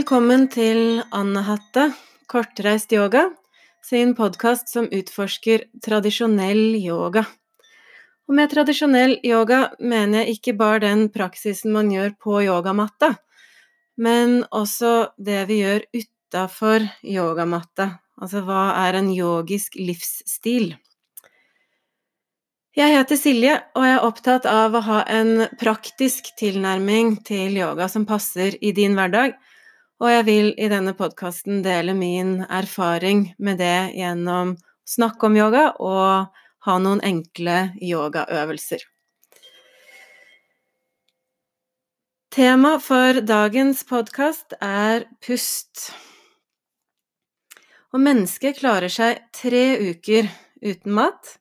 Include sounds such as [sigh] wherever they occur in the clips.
Velkommen til Annahatta, kortreist yoga, sin podkast som utforsker tradisjonell yoga. Og med tradisjonell yoga mener jeg ikke bare den praksisen man gjør på yogamatta, men også det vi gjør utafor yogamatta, altså hva er en yogisk livsstil? Jeg heter Silje, og jeg er opptatt av å ha en praktisk tilnærming til yoga som passer i din hverdag og jeg vil i denne podkasten dele min erfaring med det gjennom å snakke om yoga og ha noen enkle yogaøvelser. Tema for dagens podkast er pust. Og mennesket klarer seg tre uker uten mat,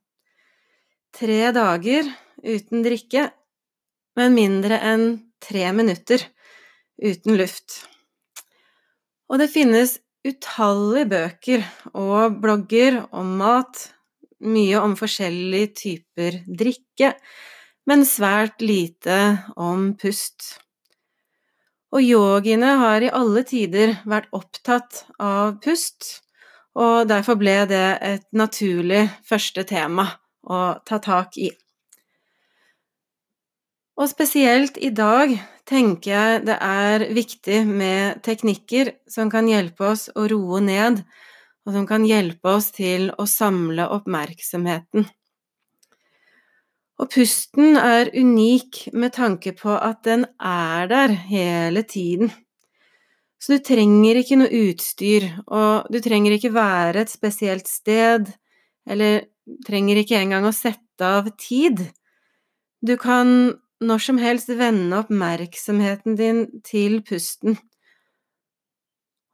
tre dager uten drikke, men mindre enn tre minutter uten luft. Og det finnes utallige bøker og blogger om mat, mye om forskjellige typer drikke, men svært lite om pust. Og yogiene har i alle tider vært opptatt av pust, og derfor ble det et naturlig første tema å ta tak i. Og spesielt i dag tenker jeg det er viktig med teknikker som kan hjelpe oss å roe ned, og som kan hjelpe oss til å samle oppmerksomheten. Og pusten er unik med tanke på at den er der hele tiden. Så du trenger ikke noe utstyr, og du trenger ikke være et spesielt sted, eller trenger ikke engang å sette av tid. Du kan når som helst vende oppmerksomheten din til pusten.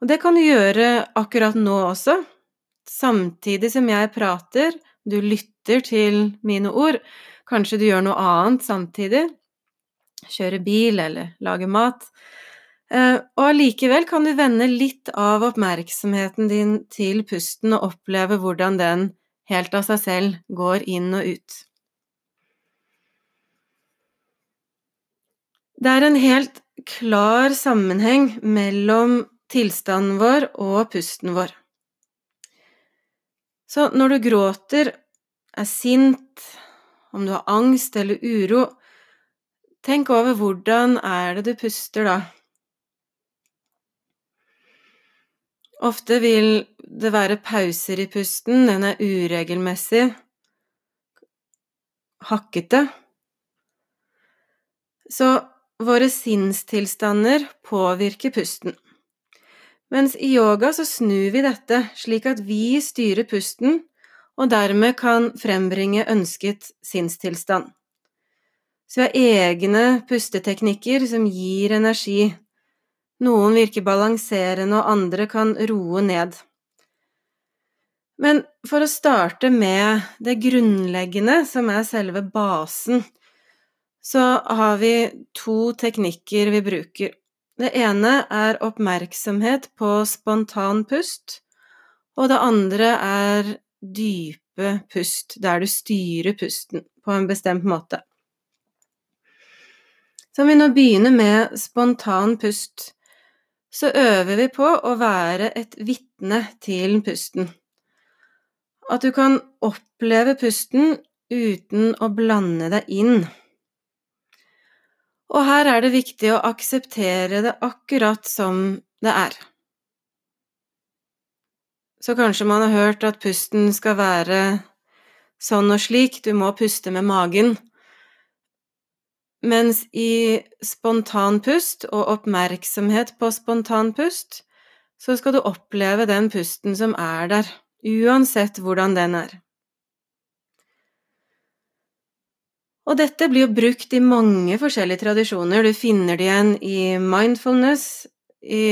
Og det kan du gjøre akkurat nå også, samtidig som jeg prater, du lytter til mine ord, kanskje du gjør noe annet samtidig, kjører bil eller lager mat. Eh, og allikevel kan du vende litt av oppmerksomheten din til pusten og oppleve hvordan den helt av seg selv går inn og ut. Det er en helt klar sammenheng mellom tilstanden vår og pusten vår. Så når du gråter, er sint, om du har angst eller uro, tenk over hvordan er det du puster da? Ofte vil det være pauser i pusten, den er uregelmessig, hakkete. Så Våre sinnstilstander påvirker pusten. Mens i yoga så snur vi dette slik at vi styrer pusten, og dermed kan frembringe ønsket sinnstilstand. Så vi har egne pusteteknikker som gir energi. Noen virker balanserende, og andre kan roe ned. Men for å starte med det grunnleggende, som er selve basen så har vi to teknikker vi bruker. Det ene er oppmerksomhet på spontan pust, og det andre er dype pust, der du styrer pusten på en bestemt måte. Så om vi nå begynner med spontan pust, så øver vi på å være et vitne til pusten. At du kan oppleve pusten uten å blande deg inn. Og her er det viktig å akseptere det akkurat som det er. Så kanskje man har hørt at pusten skal være sånn og slik, du må puste med magen. Mens i spontanpust og oppmerksomhet på spontanpust, så skal du oppleve den pusten som er der, uansett hvordan den er. Og dette blir jo brukt i mange forskjellige tradisjoner. Du finner det igjen i mindfulness. I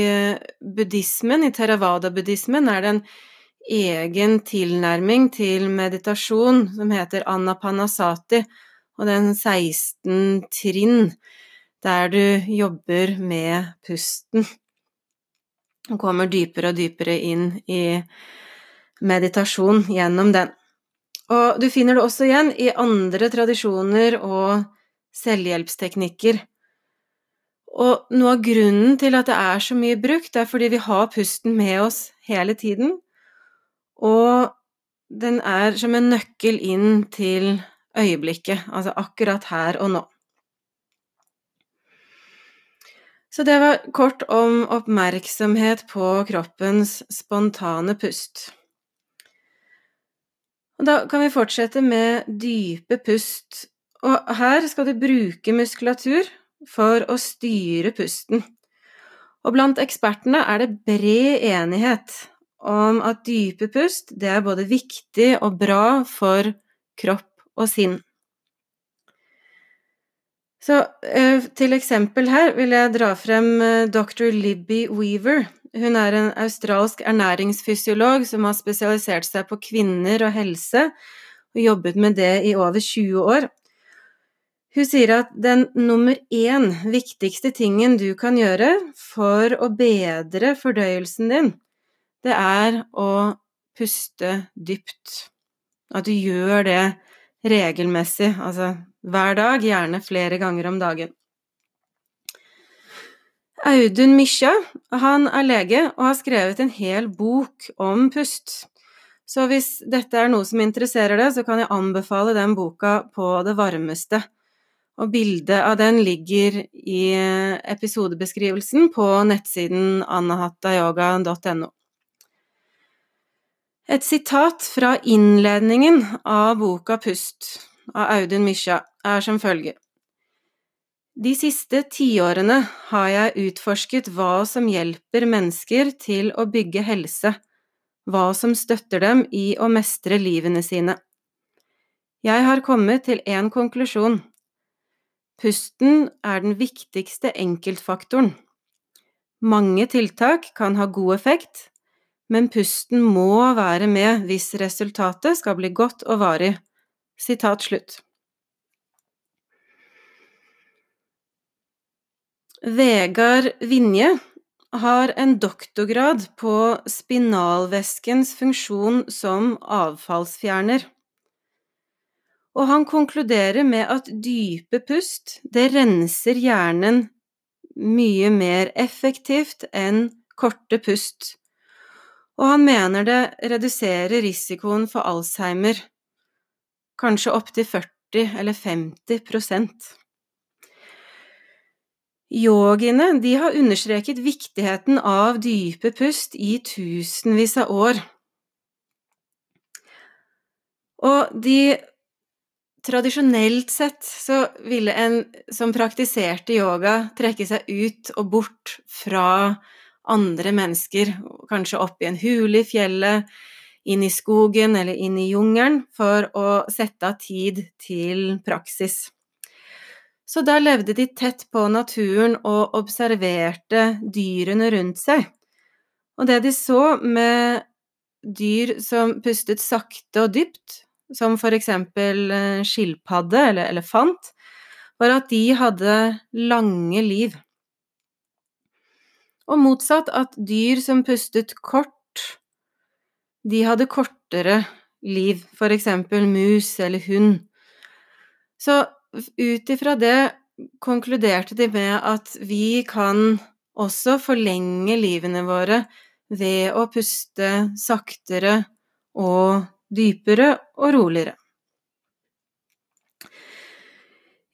buddhismen, i theravada-buddhismen, er det en egen tilnærming til meditasjon som heter anapanasati, og den 16 trinn der du jobber med pusten og kommer dypere og dypere inn i meditasjon gjennom den. Og du finner det også igjen i andre tradisjoner og selvhjelpsteknikker. Og noe av grunnen til at det er så mye brukt, er fordi vi har pusten med oss hele tiden, og den er som en nøkkel inn til øyeblikket, altså akkurat her og nå. Så det var kort om oppmerksomhet på kroppens spontane pust. Og da kan vi fortsette med dype pust, og her skal du bruke muskulatur for å styre pusten. Og blant ekspertene er det bred enighet om at dype pust det er både viktig og bra for kropp og sinn. Så eh, til eksempel her vil jeg dra frem eh, dr. Libby Weaver. Hun er en australsk ernæringsfysiolog som har spesialisert seg på kvinner og helse, og jobbet med det i over 20 år. Hun sier at den nummer én viktigste tingen du kan gjøre for å bedre fordøyelsen din, det er å puste dypt. At du gjør det regelmessig, altså hver dag, gjerne flere ganger om dagen. Audun Misja, han er lege og har skrevet en hel bok om pust. Så hvis dette er noe som interesserer deg, så kan jeg anbefale den boka på det varmeste. Og bildet av den ligger i episodebeskrivelsen på nettsiden anahatayoga.no. Et sitat fra innledningen av boka Pust av Audun Misja er som følger. De siste tiårene har jeg utforsket hva som hjelper mennesker til å bygge helse, hva som støtter dem i å mestre livene sine. Jeg har kommet til én konklusjon. Pusten er den viktigste enkeltfaktoren. Mange tiltak kan ha god effekt, men pusten må være med hvis resultatet skal bli godt og varig. Sitat slutt. Vegard Vinje har en doktorgrad på spinalvæskens funksjon som avfallsfjerner. Og han konkluderer med at dype pust, det renser hjernen mye mer effektivt enn korte pust og han mener det reduserer risikoen for Alzheimer, kanskje opptil 40 eller 50 prosent. Yogiene de har understreket viktigheten av dype pust i tusenvis av år. Og de Tradisjonelt sett så ville en som praktiserte yoga, trekke seg ut og bort fra andre mennesker, kanskje opp i en hule i fjellet, inn i skogen eller inn i jungelen, for å sette av tid til praksis. Så da levde de tett på naturen og observerte dyrene rundt seg. Og det de så med dyr som pustet sakte og dypt, som for eksempel eh, skilpadde eller elefant, var at de hadde lange liv og motsatt at dyr som pustet kort, de hadde kortere liv, for eksempel mus eller hund. Så ut ifra det konkluderte de med at vi kan også forlenge livene våre ved å puste saktere og dypere og roligere.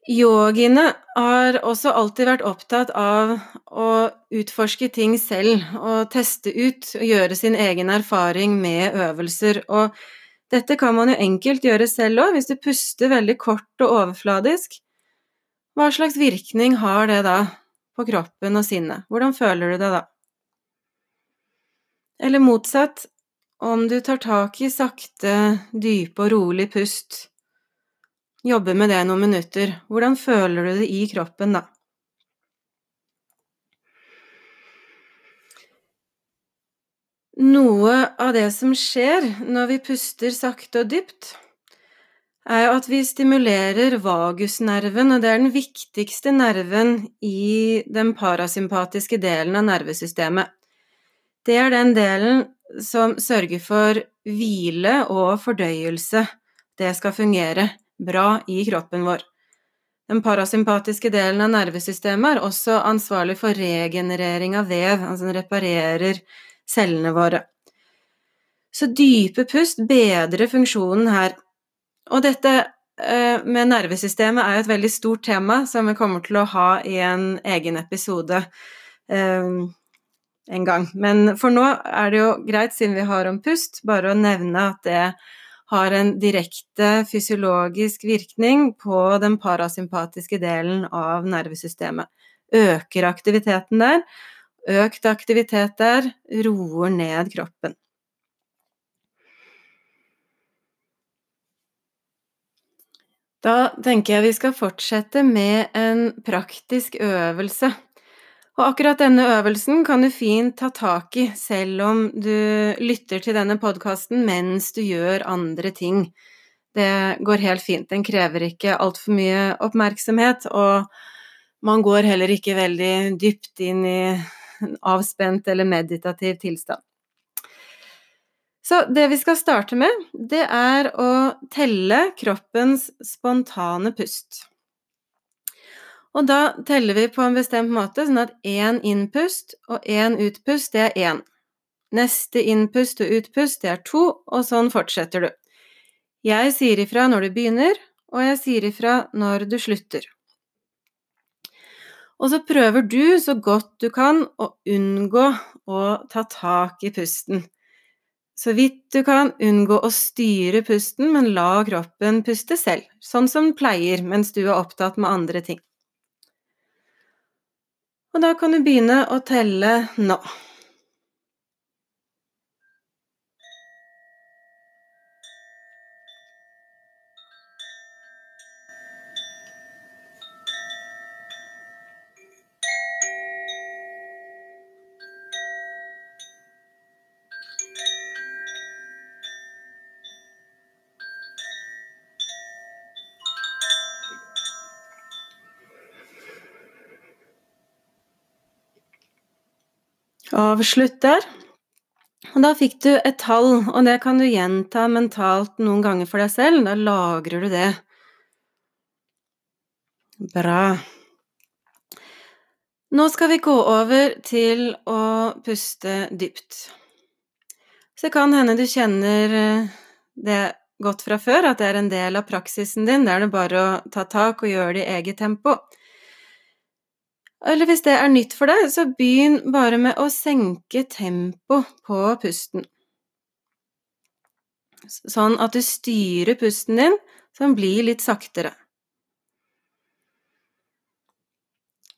Yogiene har også alltid vært opptatt av å utforske ting selv og teste ut og gjøre sin egen erfaring med øvelser, og dette kan man jo enkelt gjøre selv òg, hvis du puster veldig kort og overfladisk. Hva slags virkning har det da på kroppen og sinnet? Hvordan føler du det da? Eller motsatt, om du tar tak i sakte, dype og rolig pust, jobber med det noen minutter. Hvordan føler du det i kroppen da? Noe av det som skjer når vi puster sakte og dypt, er jo at vi stimulerer vagusnerven, og det er den viktigste nerven i den parasympatiske delen av nervesystemet. Det er den delen som sørger for hvile og fordøyelse. Det skal fungere bra i kroppen vår. Den parasympatiske delen av nervesystemet er også ansvarlig for regenerering av vev, altså den reparerer cellene våre. Så dype pust bedrer funksjonen her. Og dette eh, med nervesystemet er jo et veldig stort tema som vi kommer til å ha i en egen episode eh, en gang. Men for nå er det jo greit, siden vi har om pust, bare å nevne at det har en direkte fysiologisk virkning på den parasympatiske delen av nervesystemet. Øker aktiviteten der. Økt aktivitet der roer ned kroppen. Da tenker jeg vi skal fortsette med en praktisk øvelse. Og akkurat denne øvelsen kan du fint ta tak i selv om du lytter til denne podkasten mens du gjør andre ting. Det går helt fint, den krever ikke altfor mye oppmerksomhet, og man går heller ikke veldig dypt inn i en [laughs] avspent eller meditativ tilstand. Så det vi skal starte med, det er å telle kroppens spontane pust. Og da teller vi på en bestemt måte, sånn at én innpust og én utpust, det er én. Neste innpust og utpust, det er to, og sånn fortsetter du. Jeg sier ifra når du begynner, og jeg sier ifra når du slutter. Og så prøver du så godt du kan å unngå å ta tak i pusten. Så vidt du kan, unngå å styre pusten, men la kroppen puste selv, sånn som den pleier mens du er opptatt med andre ting. Og da kan du begynne å telle nå. Avslutt der. Og da fikk du et tall, og det kan du gjenta mentalt noen ganger for deg selv. Da lagrer du det. Bra. Nå skal vi gå over til å puste dypt. Så det kan hende du kjenner eh, det godt fra før, at det er en del av praksisen din. Det er det bare å ta tak og gjøre det i eget tempo. Eller hvis det er nytt for deg, så begynn bare med å senke tempo på pusten. Sånn at du styrer pusten din, så den blir litt saktere.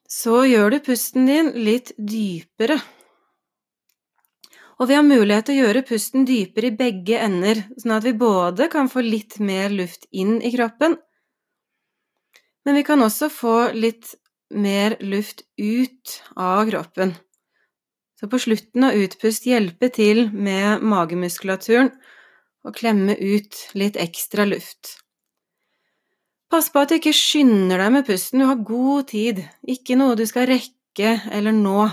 Så gjør du pusten din litt dypere. Og vi har mulighet til å gjøre pusten dypere i begge ender, sånn at vi både kan få litt mer luft inn i kroppen, men vi kan også få litt mer luft ut av kroppen. Så på slutten av utpust hjelpe til med magemuskulaturen og klemme ut litt ekstra luft. Pass på at du ikke skynder deg med pusten, du har god tid, ikke noe du skal rekke eller nå.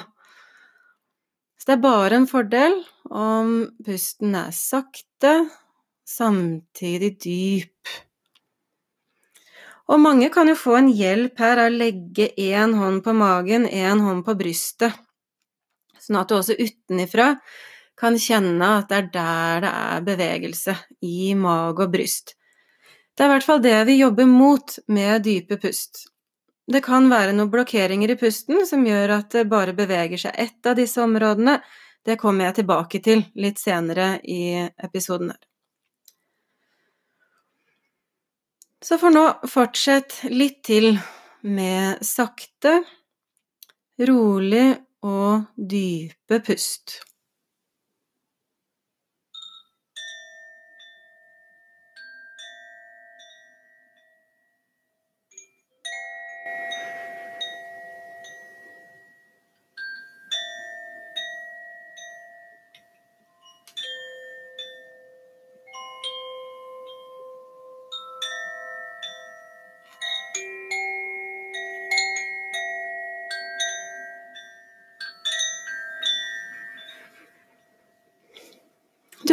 Så det er bare en fordel om pusten er sakte, samtidig dyp. Og mange kan jo få en hjelp her av å legge én hånd på magen, én hånd på brystet, sånn at du også utenifra kan kjenne at det er der det er bevegelse, i mage og bryst. Det er i hvert fall det vi jobber mot med dype pust. Det kan være noen blokkeringer i pusten som gjør at det bare beveger seg ett av disse områdene. Det kommer jeg tilbake til litt senere i episoden her. Så for nå fortsett litt til med sakte, rolig og dype pust.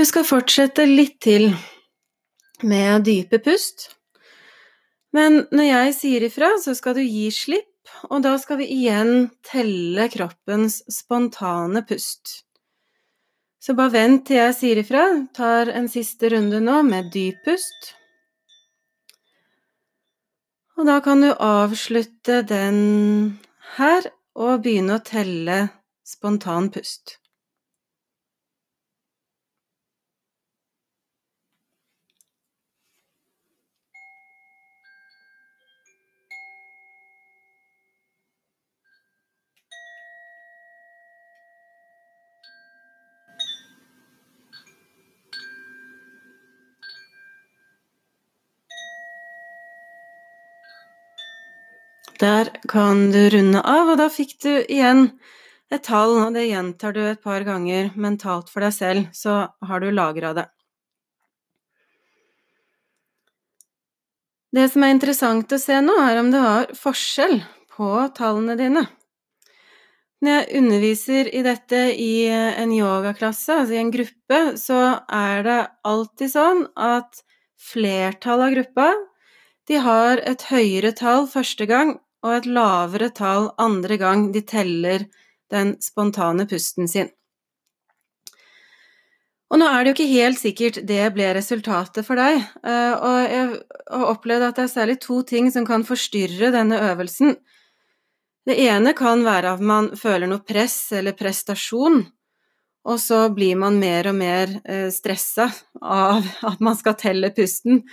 Du skal fortsette litt til med dype pust. Men når jeg sier ifra, så skal du gi slipp, og da skal vi igjen telle kroppens spontane pust. Så bare vent til jeg sier ifra. Tar en siste runde nå med dyp pust. Og da kan du avslutte den her og begynne å telle spontan pust. Der kan du runde av, og da fikk du igjen et tall, og det gjentar du et par ganger mentalt for deg selv, så har du lagra det. Det som er interessant å se nå, er om det har forskjell på tallene dine. Når jeg underviser i dette i en yogaklasse, altså i en gruppe, så er det alltid sånn at flertallet av gruppa de har et høyere tall første gang og et lavere tall andre gang de teller den spontane pusten sin. Og nå er det jo ikke helt sikkert det ble resultatet for deg, eh, og jeg har opplevd at det er særlig to ting som kan forstyrre denne øvelsen. Det ene kan være at man føler noe press eller prestasjon, og så blir man mer og mer eh, stressa av at man skal telle pusten,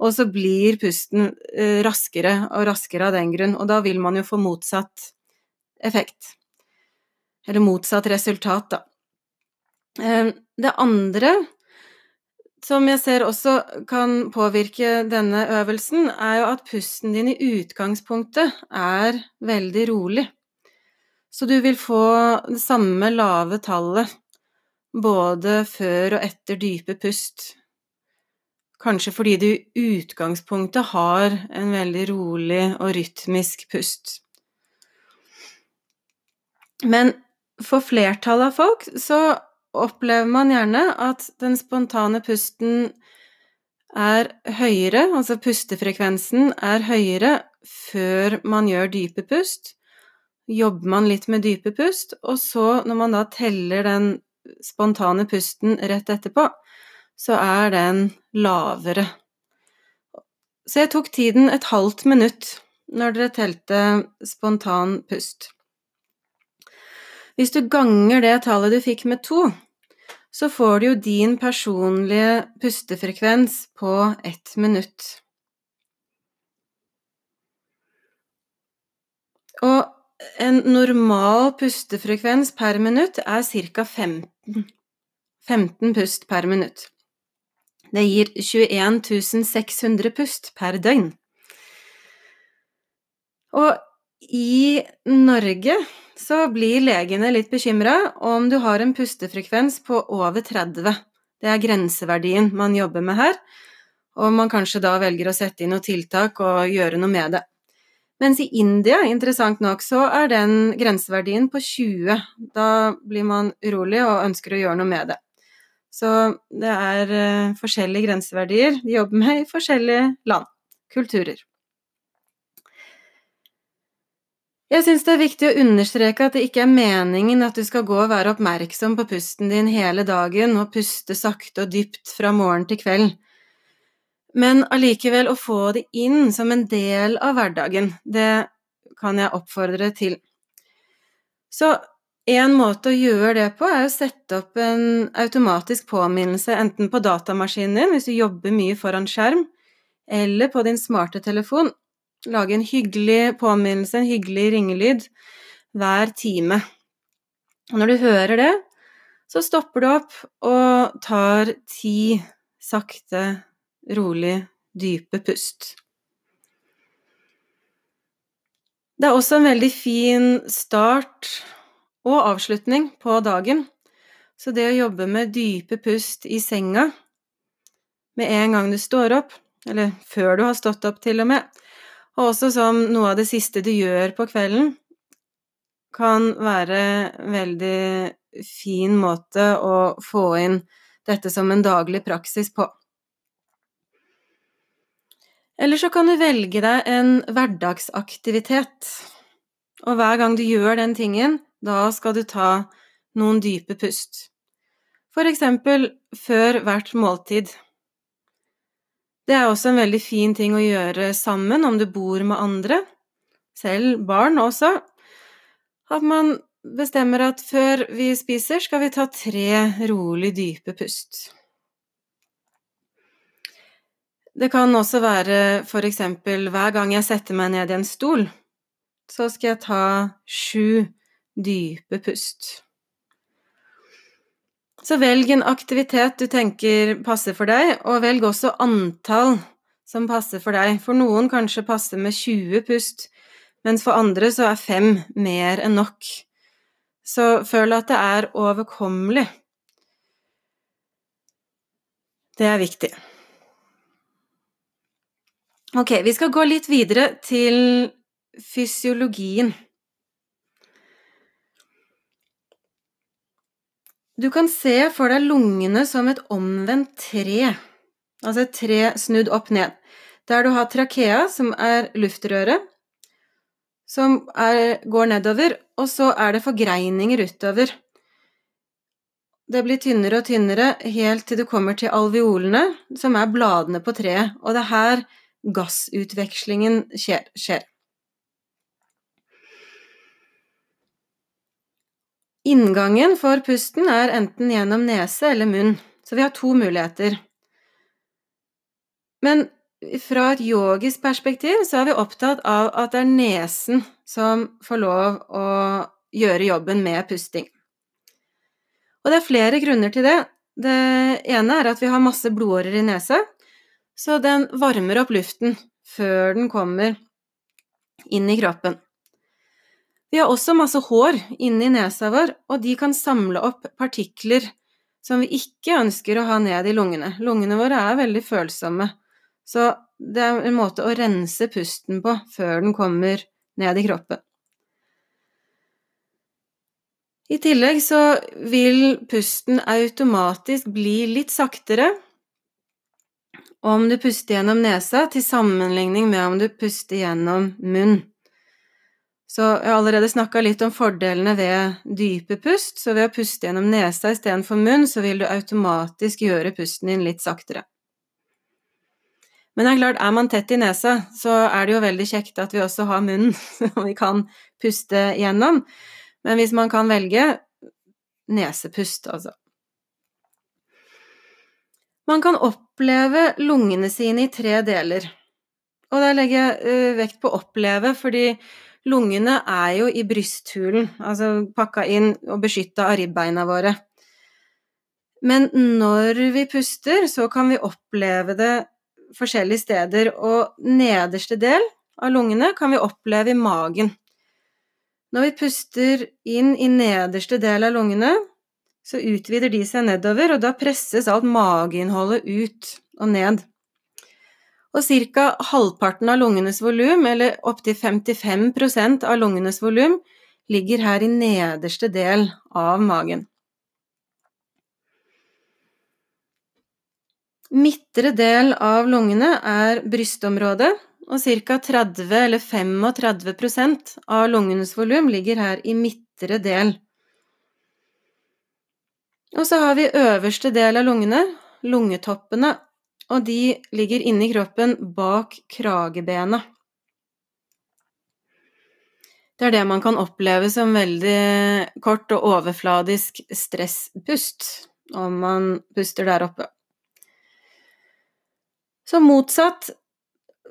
og så blir pusten eh, raskere og raskere av den grunn, og da vil man jo få motsatt effekt. Eller motsatt resultat, da. Eh, det andre som jeg ser også kan påvirke denne øvelsen, er jo at pusten din i utgangspunktet er veldig rolig. Så du vil få det samme lave tallet både før og etter dype pust Kanskje fordi du i utgangspunktet har en veldig rolig og rytmisk pust. Men for flertallet av folk så opplever man gjerne at den spontane pusten er høyere, altså pustefrekvensen er høyere før man gjør dype pust. Jobber man litt med dype pust, og så, når man da teller den spontane pusten rett etterpå, så er den lavere. Så jeg tok tiden et halvt minutt når dere telte spontan pust. Hvis du ganger det tallet du fikk med to, så får du jo din personlige pustefrekvens på ett minutt. Og en normal pustefrekvens per minutt er ca. 15. 15 pust per minutt. Det gir 21 600 pust per døgn. Og i Norge så blir legene litt bekymra om du har en pustefrekvens på over 30. Det er grenseverdien man jobber med her, og man kanskje da velger å sette inn noen tiltak og gjøre noe med det. Mens i India, interessant nok, så er den grenseverdien på 20. Da blir man urolig og ønsker å gjøre noe med det. Så det er uh, forskjellige grenseverdier de jobber med i forskjellige land, kulturer. Jeg syns det er viktig å understreke at det ikke er meningen at du skal gå og være oppmerksom på pusten din hele dagen og puste sakte og dypt fra morgen til kveld, men allikevel å få det inn som en del av hverdagen, det kan jeg oppfordre til. Så en måte å gjøre det på er å sette opp en automatisk påminnelse enten på datamaskinen din, hvis du jobber mye foran skjerm, eller på din smarte telefon. Lage en hyggelig påminnelse, en hyggelig ringelyd, hver time. Og når du hører det, så stopper du opp og tar ti sakte, rolig, dype pust. Det er også en veldig fin start og avslutning på dagen. Så det å jobbe med dype pust i senga med en gang du står opp, eller før du har stått opp til og med, og også som noe av det siste du gjør på kvelden, kan være en veldig fin måte å få inn dette som en daglig praksis på. Eller så kan du velge deg en hverdagsaktivitet, og hver gang du gjør den tingen, da skal du ta noen dype pust. For eksempel før hvert måltid. Det er også en veldig fin ting å gjøre sammen om du bor med andre, selv barn også, at man bestemmer at før vi spiser, skal vi ta tre rolig dype pust. Det kan også være for eksempel hver gang jeg setter meg ned i en stol, så skal jeg ta sju dype pust. Så velg en aktivitet du tenker passer for deg, og velg også antall som passer for deg. For noen kanskje passer med 20 pust, mens for andre så er fem mer enn nok. Så føl at det er overkommelig. Det er viktig. Ok, vi skal gå litt videre til fysiologien. Du kan se for deg lungene som et omvendt tre, altså et tre snudd opp ned, der du har trakea, som er luftrøret, som er, går nedover, og så er det forgreininger utover. Det blir tynnere og tynnere helt til du kommer til alveolene, som er bladene på treet, og det er her gassutvekslingen skjer. skjer. Inngangen for pusten er enten gjennom nese eller munn, så vi har to muligheter. Men fra et yogisk perspektiv så er vi opptatt av at det er nesen som får lov å gjøre jobben med pusting. Og det er flere grunner til det. Det ene er at vi har masse blodårer i nesa, så den varmer opp luften før den kommer inn i kroppen. Vi har også masse hår inni nesa vår, og de kan samle opp partikler som vi ikke ønsker å ha ned i lungene. Lungene våre er veldig følsomme, så det er en måte å rense pusten på før den kommer ned i kroppen. I tillegg så vil pusten automatisk bli litt saktere om du puster gjennom nesa, til sammenligning med om du puster gjennom munn. Så jeg har allerede snakka litt om fordelene ved dype pust, så ved å puste gjennom nesa istedenfor munn, så vil du automatisk gjøre pusten din litt saktere. Men det er klart, er man tett i nesa, så er det jo veldig kjekt at vi også har munnen [laughs] som vi kan puste gjennom. Men hvis man kan velge nesepust, altså. Man kan oppleve lungene sine i tre deler. Og der legger jeg uh, vekt på oppleve, fordi lungene er jo i brysthulen, altså pakka inn og beskytta av ribbeina våre. Men når vi puster, så kan vi oppleve det forskjellige steder, og nederste del av lungene kan vi oppleve i magen. Når vi puster inn i nederste del av lungene, så utvider de seg nedover, og da presses alt mageinnholdet ut og ned. Og ca. halvparten av lungenes volum, eller opptil 55% av lungenes volum, ligger her i nederste del av magen. Midtre del av lungene er brystområdet, og ca. 30 eller 35% av lungenes volum ligger her i midtre del og så har vi øverste del av lungene, lungetoppene, og de ligger inni kroppen bak kragebenet. Det er det man kan oppleve som veldig kort og overfladisk stresspust, om man puster der oppe. Så motsatt,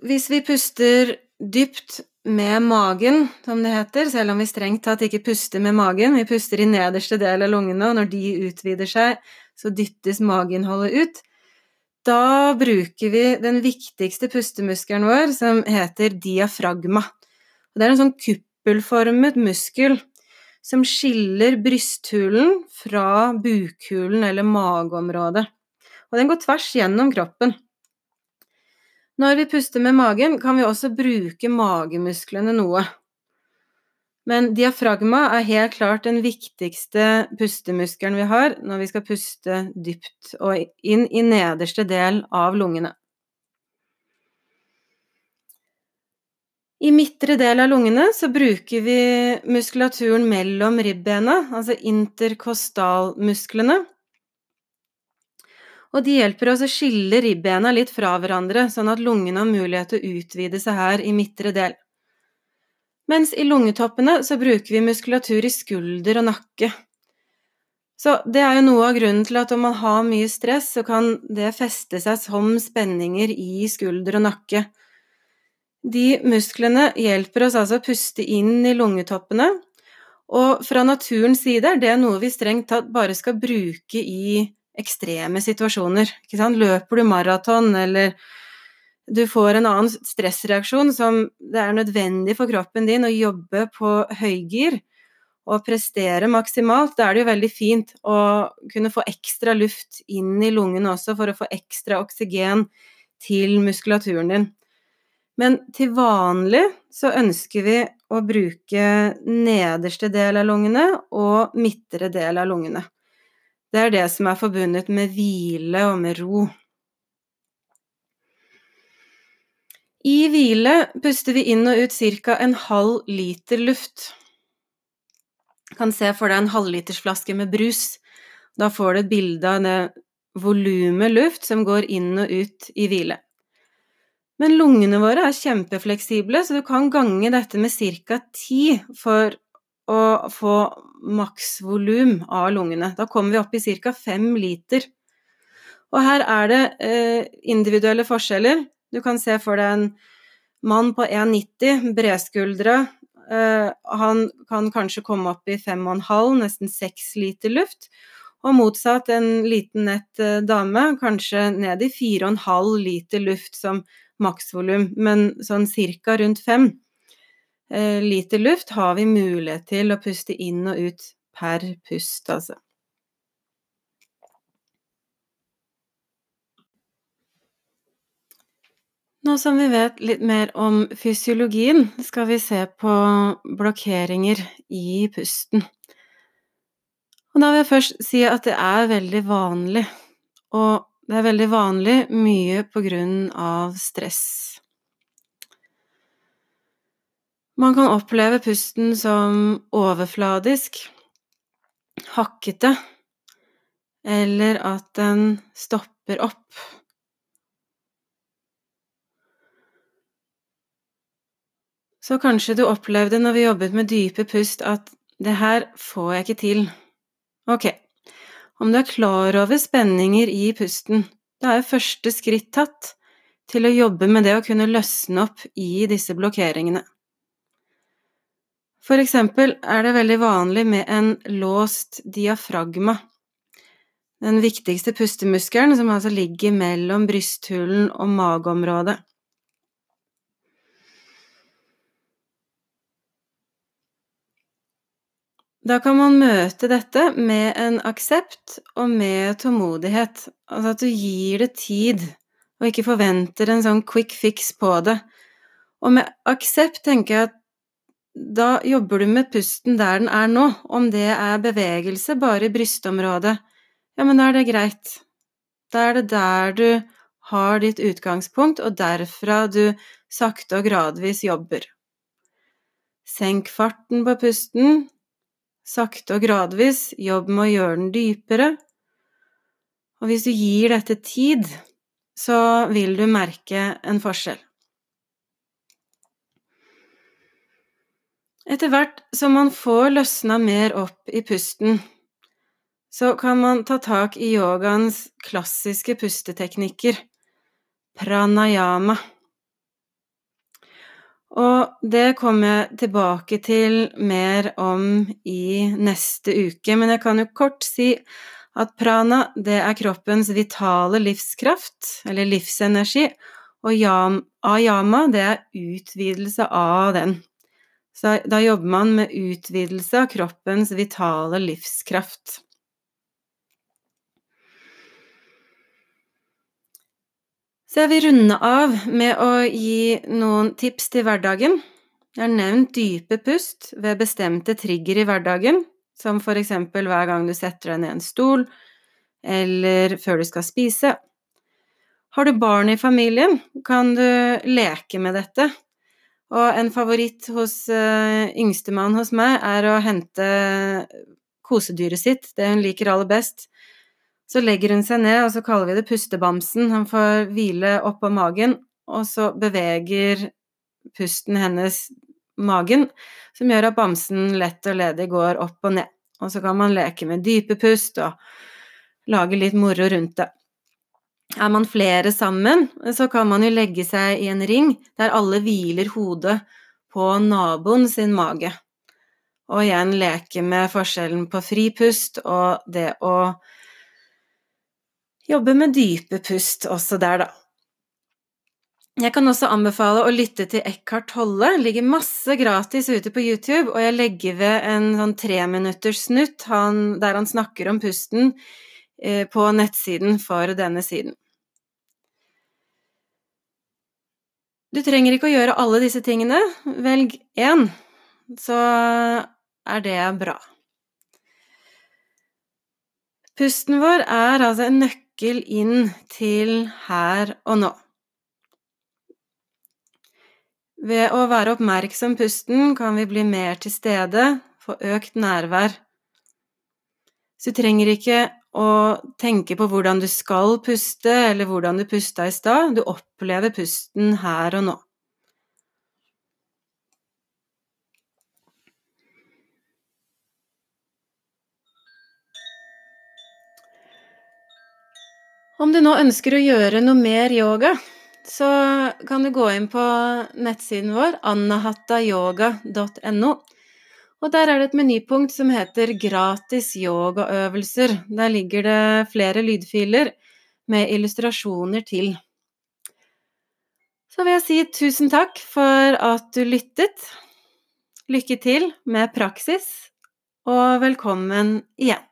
hvis vi puster dypt med magen, som det heter, selv om vi strengt tatt ikke puster med magen. Vi puster i nederste del av lungene, og når de utvider seg, så dyttes mageinnholdet ut. Da bruker vi den viktigste pustemuskelen vår, som heter diafragma. Det er en sånn kuppelformet muskel som skiller brysthulen fra bukhulen eller mageområdet. Og den går tvers gjennom kroppen. Når vi puster med magen, kan vi også bruke magemusklene noe. Men diafragma er helt klart den viktigste pustemuskelen vi har når vi skal puste dypt og inn i nederste del av lungene. I midtre del av lungene så bruker vi muskulaturen mellom ribbena, altså interkostalmusklene. Og de hjelper oss å skille ribbena litt fra hverandre, sånn at lungene har mulighet til å utvide seg her i midtre del. Mens i lungetoppene så bruker vi muskulatur i skulder og nakke. Så det er jo noe av grunnen til at om man har mye stress, så kan det feste seg som spenninger i skulder og nakke. De musklene hjelper oss altså å puste inn i lungetoppene, og fra naturens side er det noe vi strengt tatt bare skal bruke i ekstreme situasjoner. Løper du maraton eller du får en annen stressreaksjon som det er nødvendig for kroppen din å jobbe på høygir og prestere maksimalt, da er det jo veldig fint å kunne få ekstra luft inn i lungene også for å få ekstra oksygen til muskulaturen din. Men til vanlig så ønsker vi å bruke nederste del av lungene og midtre del av lungene. Det er det som er forbundet med hvile og med ro. I hvile puster vi inn og ut ca. en halv liter luft. Du kan se for deg en halvlitersflaske med brus. Da får du et bilde av det volumet luft som går inn og ut i hvile. Men lungene våre er kjempefleksible, så du kan gange dette med ca. 10 for å få maksvolum av lungene. Da kommer vi opp i ca. 5 liter. Og her er det eh, individuelle forskjeller. Du kan se for deg en mann på 1,90, bredskuldre. Eh, han kan kanskje komme opp i 5,5, nesten 6 liter luft. Og motsatt, en liten nett eh, dame, kanskje ned i 4,5 liter luft, som maksvolum, men sånn cirka rundt fem eh, liter luft har vi mulighet til å puste inn og ut per pust, altså. Nå som vi vet litt mer om fysiologien, skal vi se på blokkeringer i pusten. Og da vil jeg først si at det er veldig vanlig, og det er veldig vanlig, mye på grunn av stress. Man kan oppleve pusten som overfladisk, hakkete, eller at den stopper opp. Så kanskje du opplevde når vi jobbet med dype pust at det her får jeg ikke til. Ok, om du er klar over spenninger i pusten, da er første skritt tatt til å jobbe med det å kunne løsne opp i disse blokkeringene. For eksempel er det veldig vanlig med en låst diafragma, den viktigste pustemuskelen som altså ligger mellom brysthulen og mageområdet. Da kan man møte dette med en aksept og med tålmodighet, altså at du gir det tid, og ikke forventer en sånn quick fix på det. Og med aksept tenker jeg at da jobber du med pusten der den er nå, om det er bevegelse bare i brystområdet, ja, men da er det greit. Da er det der du har ditt utgangspunkt, og derfra du sakte og gradvis jobber. Senk farten på pusten, sakte og gradvis, jobb med å gjøre den dypere. Og hvis du gir dette tid, så vil du merke en forskjell. Etter hvert som man får løsna mer opp i pusten, så kan man ta tak i yogaens klassiske pusteteknikker, pranayama. Og det kommer jeg tilbake til mer om i neste uke, men jeg kan jo kort si at prana, det er kroppens vitale livskraft, eller livsenergi, og ayama, det er utvidelse av den. Så da jobber man med utvidelse av kroppens vitale livskraft. Så jeg vil runde av med å gi noen tips til hverdagen. Jeg har nevnt dype pust ved bestemte trigger i hverdagen, som for eksempel hver gang du setter deg ned en stol, eller før du skal spise. Har du barn i familien, kan du leke med dette, Og en favoritt hos uh, yngstemann hos meg er å hente kosedyret sitt, det hun liker aller best. Så legger hun seg ned, og så kaller vi det pustebamsen. Han får hvile oppå magen, og så beveger pusten hennes magen, som gjør at bamsen lett og ledig går opp og ned. Og så kan man leke med dype pust og lage litt moro rundt det. Er man flere sammen, så kan man jo legge seg i en ring der alle hviler hodet på naboen sin mage. Og igjen leke med forskjellen på fripust og det å jobbe med dype pust også der, da. Jeg kan også anbefale å lytte til Eckhart Tolle. Det ligger masse gratis ute på YouTube, og jeg legger ved en sånn treminutters snutt der han snakker om pusten Eh, på nettsiden for denne siden. Du trenger ikke å gjøre alle disse tingene. Velg én, så er det bra. Pusten vår er altså en nøkkel inn til her og nå. Ved å være oppmerksom pusten kan vi bli mer til stede, få økt nærvær. Så du trenger ikke å tenke på hvordan du skal puste, eller hvordan du pusta i stad. Du opplever pusten her og nå. Om du nå ønsker å gjøre noe mer yoga, så kan du gå inn på nettsiden vår annahattayoga.no og der er det et menypunkt som heter Gratis yogaøvelser. Der ligger det flere lydfiler med illustrasjoner til. Så vil jeg si tusen takk for at du lyttet. Lykke til med praksis, og velkommen igjen.